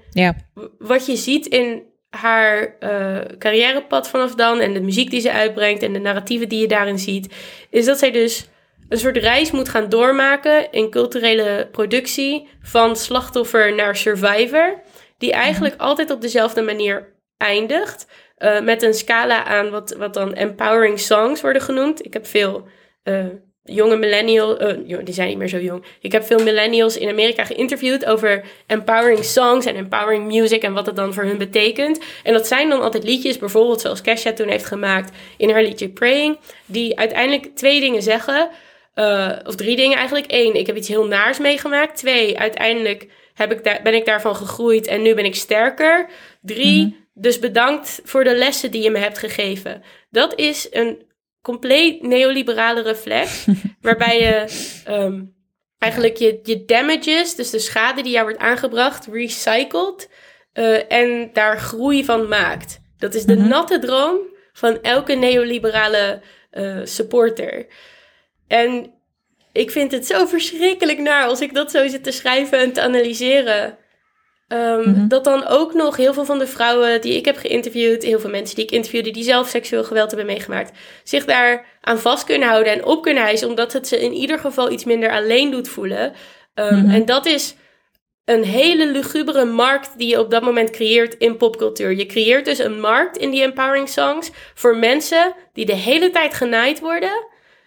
[SPEAKER 2] wat je ziet in haar eh, carrièrepad vanaf dan en de muziek die ze uitbrengt en de narratieven die je daarin ziet, is dat zij dus een soort reis moet gaan doormaken in culturele productie van slachtoffer naar survivor, die eigenlijk altijd op dezelfde manier eindigt. eh, met een scala aan wat, wat dan empowering songs worden genoemd. Ik heb veel eh, jonge millennials, die zijn niet meer zo jong. Ik heb veel millennials in Amerika geïnterviewd over empowering songs en empowering music en wat het dan voor hun betekent. En dat zijn dan altijd liedjes, bijvoorbeeld zoals Kesha toen heeft gemaakt in haar liedje Praying, die uiteindelijk twee dingen zeggen. eh, of drie dingen eigenlijk. Eén, ik heb iets heel naars meegemaakt. Twee, uiteindelijk heb ik daar, ben ik daarvan gegroeid en nu ben ik sterker. Drie, dus bedankt voor de lessen die je me hebt gegeven. Dat is een compleet neoliberale reflex, waarbij je ehm, eigenlijk je, je damages, dus de schade die jou wordt aangebracht, recycelt eh, en daar groei van maakt. Dat is de
[SPEAKER 1] Mhm.
[SPEAKER 2] natte droom van elke neoliberale eh, supporter. En ik vind het zo verschrikkelijk naar als ik dat zo zit te schrijven en te analyseren. Ehm,
[SPEAKER 1] Mhm.
[SPEAKER 2] Dat dan ook nog heel veel van de vrouwen die ik heb geïnterviewd, heel veel mensen die ik interviewde die zelf seksueel geweld hebben meegemaakt, zich daar aan vast kunnen houden en op kunnen hijsen, omdat het ze in ieder geval iets minder alleen doet voelen. Ehm,
[SPEAKER 1] Mhm.
[SPEAKER 2] En dat is een hele lugubere markt die je op dat moment creëert in popcultuur. Je creëert dus een markt in die empowering songs voor mensen die de hele tijd genaaid worden.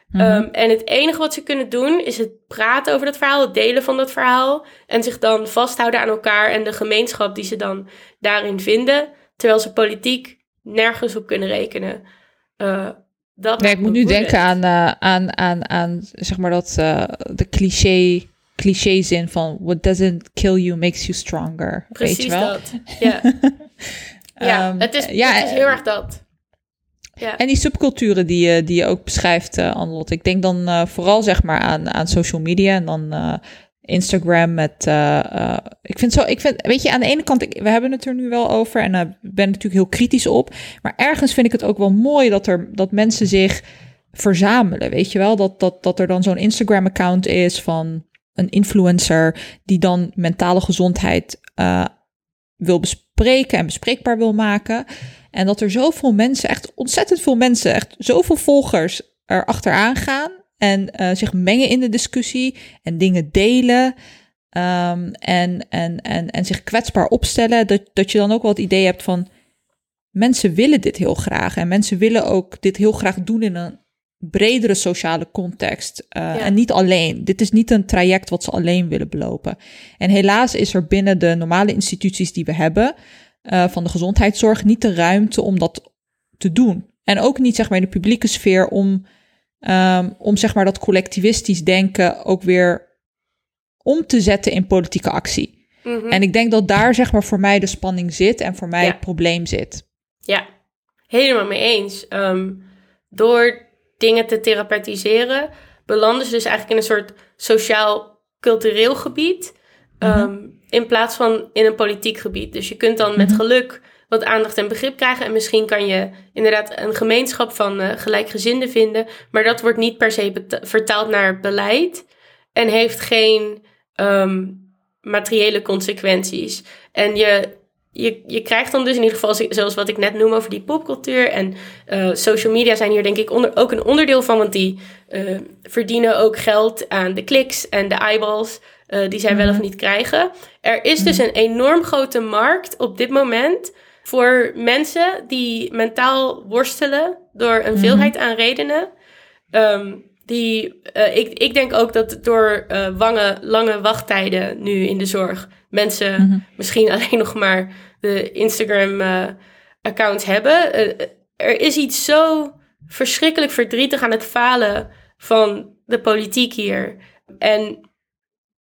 [SPEAKER 1] Mhm.
[SPEAKER 2] Ehm, en het enige wat ze kunnen doen is het praten over dat verhaal, het delen van dat verhaal. En zich dan vasthouden aan elkaar en de gemeenschap die ze dan daarin vinden. Terwijl ze politiek nergens op kunnen rekenen. Eh, dat
[SPEAKER 1] Nee, ik moet nu denken aan, eh, aan, aan, aan zeg maar dat, eh, de cliché, cliché zin van what doesn't kill you makes you stronger.
[SPEAKER 2] Precies
[SPEAKER 1] weet je wel?
[SPEAKER 2] dat. Ja, ja
[SPEAKER 1] Ehm,
[SPEAKER 2] het, is,
[SPEAKER 1] ja,
[SPEAKER 2] het is heel erg dat.
[SPEAKER 1] En die subculturen die je, die je ook beschrijft, eh Anlot. Ik denk dan eh, vooral zeg maar aan, aan social media en dan eh, Instagram met... ik vind zo, ik vind, weet je, aan de ene kant, we hebben het er nu wel over en ik ben natuurlijk heel kritisch op. Maar ergens vind ik het ook wel mooi dat, er, dat mensen zich verzamelen, weet je wel? Dat, dat, dat er dan zo'n Instagram-account is van een influencer die dan mentale gezondheid wil bespreken en bespreekbaar wil maken. En dat er zoveel mensen, echt ontzettend veel mensen, echt zoveel volgers er achteraan gaan en eh, zich mengen in de discussie en dingen delen. ehm, en, en, en, en zich kwetsbaar opstellen. Dat, dat je dan ook wel het idee hebt van mensen willen dit heel graag. En mensen willen ook dit heel graag doen in een bredere sociale context. eh,
[SPEAKER 2] Ja.
[SPEAKER 1] En niet alleen. Dit is niet een traject wat ze alleen willen belopen. En helaas is er binnen de normale instituties die we hebben eh, van de gezondheidszorg niet de ruimte om dat te doen. En ook niet zeg maar in de publieke sfeer om, ehm, om zeg maar dat collectivistisch denken ook weer om te zetten in politieke actie.
[SPEAKER 2] Mhm.
[SPEAKER 1] En ik denk dat daar zeg maar voor mij de spanning zit en voor mij
[SPEAKER 2] Ja.
[SPEAKER 1] het probleem zit.
[SPEAKER 2] Ja, helemaal mee eens. Ehm, door dingen te therapeutiseren, belanden ze dus eigenlijk in een soort sociaal-cultureel gebied. ehm, in plaats van in een politiek gebied. Dus je kunt dan met
[SPEAKER 1] Mhm.
[SPEAKER 2] geluk wat aandacht en begrip krijgen. En misschien kan je inderdaad een gemeenschap van eh, gelijkgezinden vinden. Maar dat wordt niet per se vertaald naar beleid. En heeft geen ehm, materiële consequenties. En je, je, je krijgt dan dus in ieder geval, zo- zoals wat ik net noem over die popcultuur. En eh, social media zijn hier denk ik onder, ook een onderdeel van. Want die eh, verdienen ook geld aan de kliks en de eyeballs. Eh, die zij wel
[SPEAKER 1] Mhm.
[SPEAKER 2] of niet krijgen. Er is dus een enorm grote markt op dit moment voor mensen die mentaal worstelen door een
[SPEAKER 1] Mhm.
[SPEAKER 2] veelheid aan redenen. ehm, die, eh, ik, ik denk ook dat door wange, lange wachttijden nu in de zorg mensen
[SPEAKER 1] Mhm.
[SPEAKER 2] misschien alleen nog maar de Instagram-accounts hebben. Er is iets zo verschrikkelijk verdrietig aan het falen van de politiek hier. En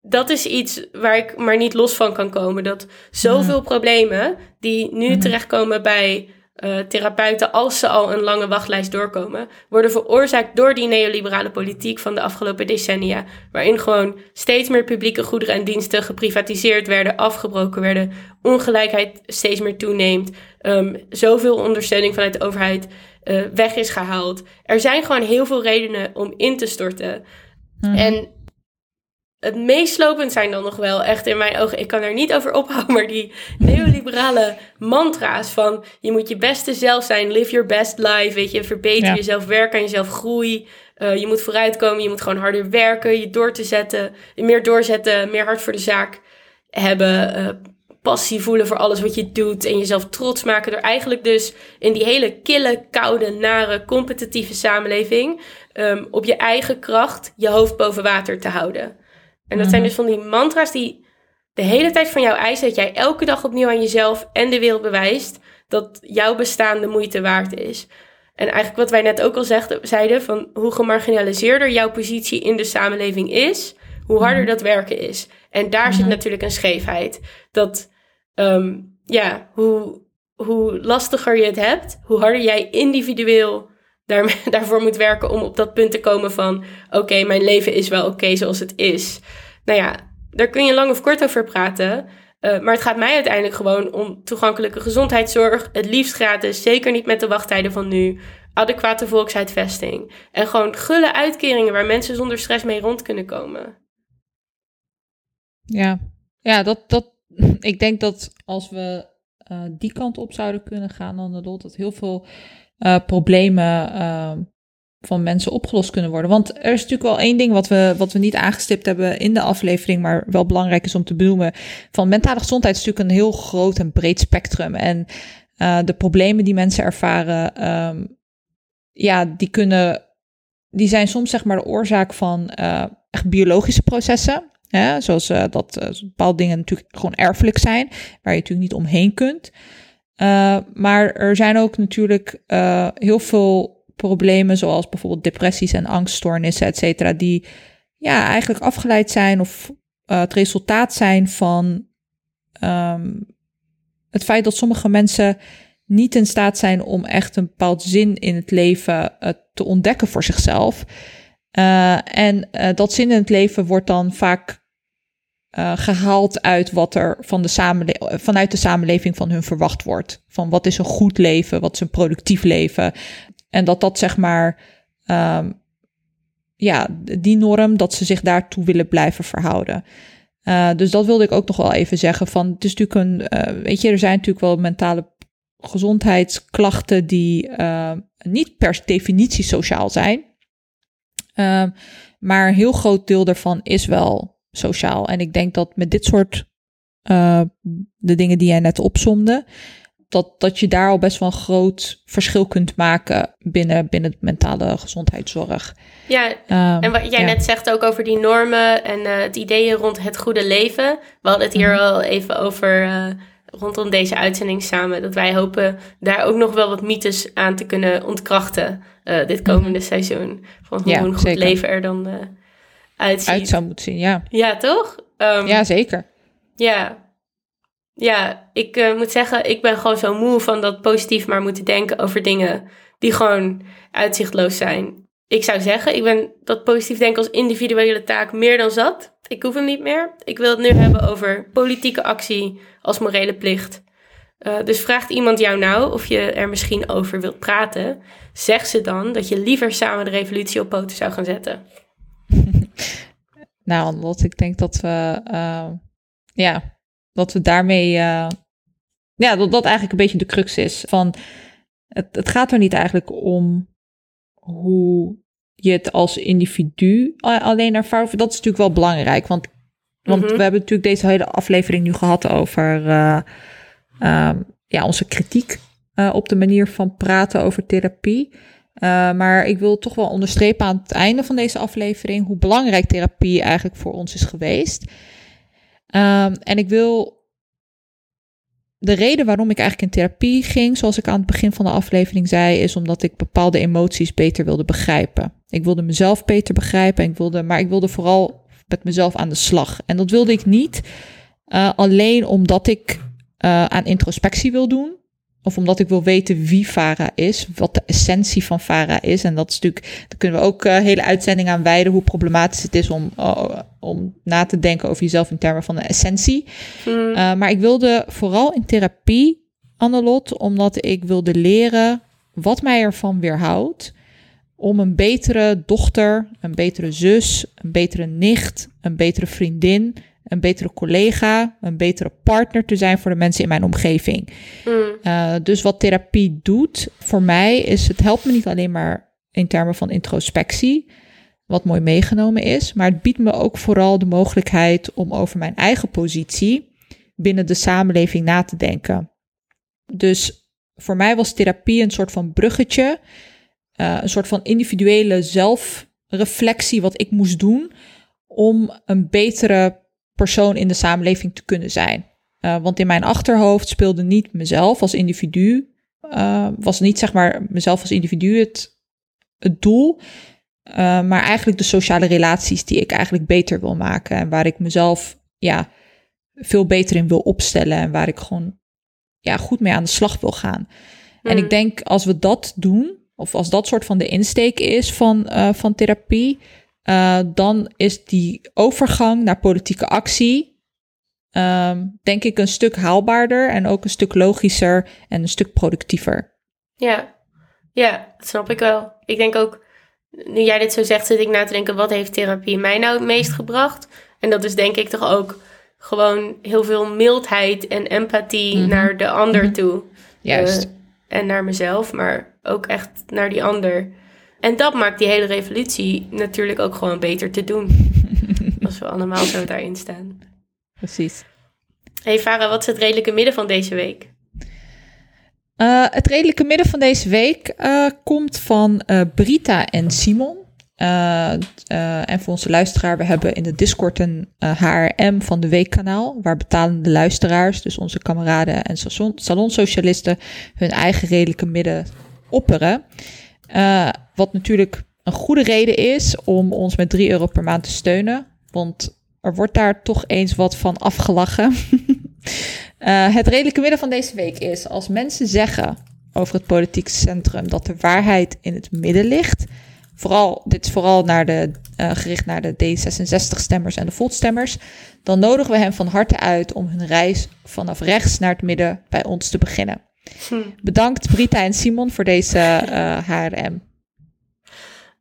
[SPEAKER 2] dat is iets waar ik maar niet los van kan komen. Dat zoveel problemen die nu
[SPEAKER 1] Mhm.
[SPEAKER 2] terechtkomen bij eh, therapeuten, als ze al een lange wachtlijst doorkomen, worden veroorzaakt door die neoliberale politiek van de afgelopen decennia. Waarin gewoon steeds meer publieke goederen en diensten geprivatiseerd werden, afgebroken werden, ongelijkheid steeds meer toeneemt, ehm, zoveel ondersteuning vanuit de overheid eh, weg is gehaald. Er zijn gewoon heel veel redenen om in te storten.
[SPEAKER 1] Mhm.
[SPEAKER 2] En het meest slopend zijn dan nog wel echt in mijn ogen, ik kan er niet over ophouden, maar die neoliberale mantra's van je moet je beste zelf zijn, live your best life, weet je, verbeter
[SPEAKER 1] Ja.
[SPEAKER 2] jezelf, werk aan jezelf, groei, eh, je moet vooruitkomen, je moet gewoon harder werken, je door te zetten, meer doorzetten, meer hart voor de zaak hebben, eh, passie voelen voor alles wat je doet en jezelf trots maken door eigenlijk dus in die hele kille, koude, nare, competitieve samenleving ehm, op je eigen kracht je hoofd boven water te houden. En dat zijn
[SPEAKER 1] Mhm.
[SPEAKER 2] dus van die mantra's die de hele tijd van jou eisen dat jij elke dag opnieuw aan jezelf en de wereld bewijst dat jouw bestaan de moeite waard is. En eigenlijk wat wij net ook al zegden, zeiden, van hoe gemarginaliseerder jouw positie in de samenleving is, hoe harder dat werken is. En daar zit
[SPEAKER 1] Mhm.
[SPEAKER 2] natuurlijk een scheefheid. Dat, ehm, ja, hoe, hoe lastiger je het hebt, hoe harder jij individueel daar, daarvoor moet werken om op dat punt te komen van, oké, mijn leven is wel oké zoals het is. Nou ja, daar kun je lang of kort over praten. eh, maar het gaat mij uiteindelijk gewoon om toegankelijke gezondheidszorg. Het liefst gratis, zeker niet met de wachttijden van nu. Adequate volkshuisvesting. En gewoon gulle uitkeringen waar mensen zonder stress mee rond kunnen komen.
[SPEAKER 1] Ja, ja dat, dat, ik denk dat als we eh, die kant op zouden kunnen gaan, dan dat dat heel veel eh, problemen eh, van mensen opgelost kunnen worden. Want er is natuurlijk wel één ding wat we, wat we niet aangestipt hebben in de aflevering, maar wel belangrijk is om te benoemen. Van mentale gezondheid is natuurlijk een heel groot en breed spectrum. En eh, de problemen die mensen ervaren, ehm, ja, die kunnen, die zijn soms zeg maar de oorzaak van echt biologische processen. Hè, zoals dat bepaalde dingen natuurlijk gewoon erfelijk zijn, waar je natuurlijk niet omheen kunt. Uh, maar er zijn ook natuurlijk uh, heel veel problemen, zoals bijvoorbeeld depressies en angststoornissen, et cetera, die ja, eigenlijk afgeleid zijn of uh, het resultaat zijn van um, het feit dat sommige mensen niet in staat zijn om echt een bepaald zin in het leven te ontdekken voor zichzelf. En dat zin in het leven wordt dan vaak uh, gehaald uit wat er van de vanuit de samenleving van hun verwacht wordt. Van wat is een goed leven, wat is een productief leven. En dat dat zeg maar, um, ja, die norm, dat ze zich daartoe willen blijven verhouden. Uh, dus dat wilde ik ook nog wel even zeggen. Van, het is natuurlijk een, uh, weet je, er zijn natuurlijk wel mentale gezondheidsklachten die niet per definitie sociaal zijn. Uh, maar een heel groot deel daarvan is wel sociaal. En ik denk dat met dit soort uh, de dingen die jij net opzomde, dat, dat je daar al best wel een groot verschil kunt maken binnen, binnen mentale gezondheidszorg.
[SPEAKER 2] Ja, um, en wat jij ja. net zegt ook over die normen en uh, het ideeën rond het goede leven. We hadden het hier mm -hmm. al even over uh, rondom deze uitzending samen. Dat wij hopen daar ook nog wel wat mythes aan te kunnen ontkrachten uh, dit komende mm -hmm. seizoen. Van hoe ja, een goed zeker. leven er dan uitziet.
[SPEAKER 1] Uit zou moeten zien, ja.
[SPEAKER 2] Ja, toch?
[SPEAKER 1] Um, ja, zeker.
[SPEAKER 2] Ja, ja, ik uh, moet zeggen, ik ben gewoon zo moe van dat positief maar moeten denken over dingen die gewoon uitzichtloos zijn. Ik zou zeggen, ik ben dat positief denken als individuele taak meer dan zat. Ik hoef hem niet meer. Ik wil het nu hebben over politieke actie als morele plicht. Uh, dus vraagt iemand jou nou of je er misschien over wilt praten, zeg ze dan dat je liever samen de revolutie op poten zou gaan zetten.
[SPEAKER 1] Nou, Lot, ik denk dat we, uh, ja, dat we daarmee, uh, ja, dat dat eigenlijk een beetje de crux is. Van, het, het gaat er niet eigenlijk om hoe je het als individu alleen ervaart. Dat is natuurlijk wel belangrijk, want, want mm -hmm. we hebben natuurlijk deze hele aflevering nu gehad over, uh, um, ja, onze kritiek op de manier van praten over therapie. Maar ik wil toch wel onderstrepen aan het einde van deze aflevering hoe belangrijk therapie eigenlijk voor ons is geweest. Ehm, en ik wil de reden waarom ik eigenlijk in therapie ging, zoals ik aan het begin van de aflevering zei, is omdat ik bepaalde emoties beter wilde begrijpen. Ik wilde mezelf beter begrijpen, en ik wilde, maar ik wilde vooral met mezelf aan de slag. En dat wilde ik niet uh, alleen omdat ik uh, aan introspectie wil doen. Of omdat ik wil weten wie Vara is, wat de essentie van Vara is. En dat is natuurlijk, daar kunnen we ook uh, hele uitzending aan wijden, hoe problematisch het is om, uh, om na te denken over jezelf in termen van de essentie. Hmm. Uh, maar ik wilde vooral in therapie, Annelot, omdat ik wilde leren wat mij ervan weerhoudt om een betere dochter, een betere zus, een betere nicht, een betere vriendin, een betere collega, een betere partner te zijn voor de mensen in mijn omgeving. Mm. Uh, dus wat therapie doet voor mij is, het helpt me niet alleen maar in termen van introspectie, wat mooi meegenomen is, maar het biedt me ook vooral de mogelijkheid om over mijn eigen positie binnen de samenleving na te denken. Dus voor mij was therapie een soort van bruggetje, uh, een soort van individuele zelfreflectie wat ik moest doen om een betere persoon in de samenleving te kunnen zijn. Uh, want in mijn achterhoofd speelde niet mezelf als individu, uh, was niet zeg maar mezelf als individu het, het doel, uh, maar eigenlijk de sociale relaties die ik eigenlijk beter wil maken en waar ik mezelf ja, veel beter in wil opstellen en waar ik gewoon ja, goed mee aan de slag wil gaan. En ik hmm. denk als we dat doen, of als dat soort van de insteek is van, van therapie, uh, dan is die overgang naar politieke actie, um, denk ik, een stuk haalbaarder en ook een stuk logischer en een stuk productiever.
[SPEAKER 2] Ja, ja, dat snap ik wel. Ik denk ook, nu jij dit zo zegt, zit ik na te denken, wat heeft therapie mij nou het meest gebracht? En dat is denk ik toch ook gewoon heel veel mildheid en empathie mhm. naar de ander mhm. toe.
[SPEAKER 1] Juist. Uh,
[SPEAKER 2] en naar mezelf, maar ook echt naar die ander. En dat maakt die hele revolutie natuurlijk ook gewoon beter te doen. als we allemaal zo daarin staan.
[SPEAKER 1] Precies.
[SPEAKER 2] Hey Farah, wat is het redelijke midden van deze week?
[SPEAKER 1] Uh, het redelijke midden van deze week uh, komt van uh, Brita en Simon. en voor onze luisteraar, we hebben in de Discord een HRM van de Weekkanaal, waar betalende luisteraars, dus onze kameraden en salonsocialisten, hun eigen redelijke midden opperen. Wat natuurlijk een goede reden is om ons met 3 euro per maand te steunen. Want er wordt daar toch eens wat van afgelachen. uh, het redelijke midden van deze week is als mensen zeggen over het politiek centrum dat de waarheid in het midden ligt. Vooral, dit is vooral naar de, uh, gericht naar de D66-stemmers en de Volt-stemmers. Dan nodigen we hen van harte uit om hun reis vanaf rechts naar het midden bij ons te beginnen. Hm. Bedankt Brita en Simon voor deze uh, eh, HRM.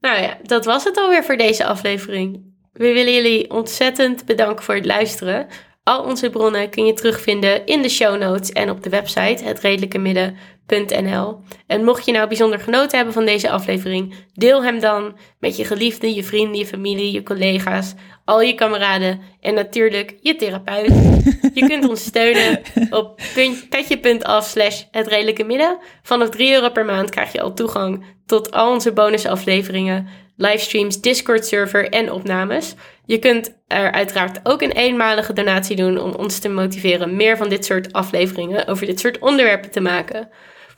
[SPEAKER 2] Nou ja, dat was het alweer voor deze aflevering. We willen jullie ontzettend bedanken voor het luisteren. Al onze bronnen kun je terugvinden in de show notes en op de website hetredelijkemidden.nl. En mocht je nou bijzonder genoten hebben van deze aflevering, deel hem dan met je geliefden, je vrienden, je familie, je collega's, al je kameraden en natuurlijk je therapeut. Je kunt ons steunen op petje.af slash het redelijke midden. Vanaf 3 euro per maand krijg je al toegang tot al onze bonusafleveringen, livestreams, Discord server en opnames. Je kunt er uiteraard ook een eenmalige donatie doen om ons te motiveren meer van dit soort afleveringen over dit soort onderwerpen te maken.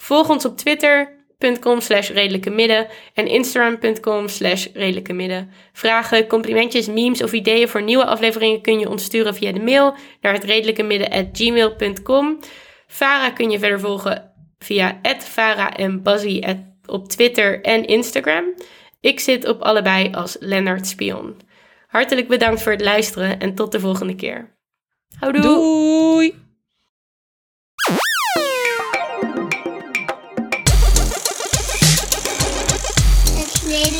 [SPEAKER 2] Volg ons op Twitter, facebook.com slash redelijke midden en instagram.com slash redelijke midden. Vragen, complimentjes, memes of ideeën voor nieuwe afleveringen kun je ons sturen via de mail naar het redelijke midden. Vara kun je verder volgen via Vara en op Twitter en Instagram. Ik zit op allebei als Lennart Spion. Hartelijk bedankt voor het luisteren en tot de volgende keer. Houdoe!
[SPEAKER 1] Doei!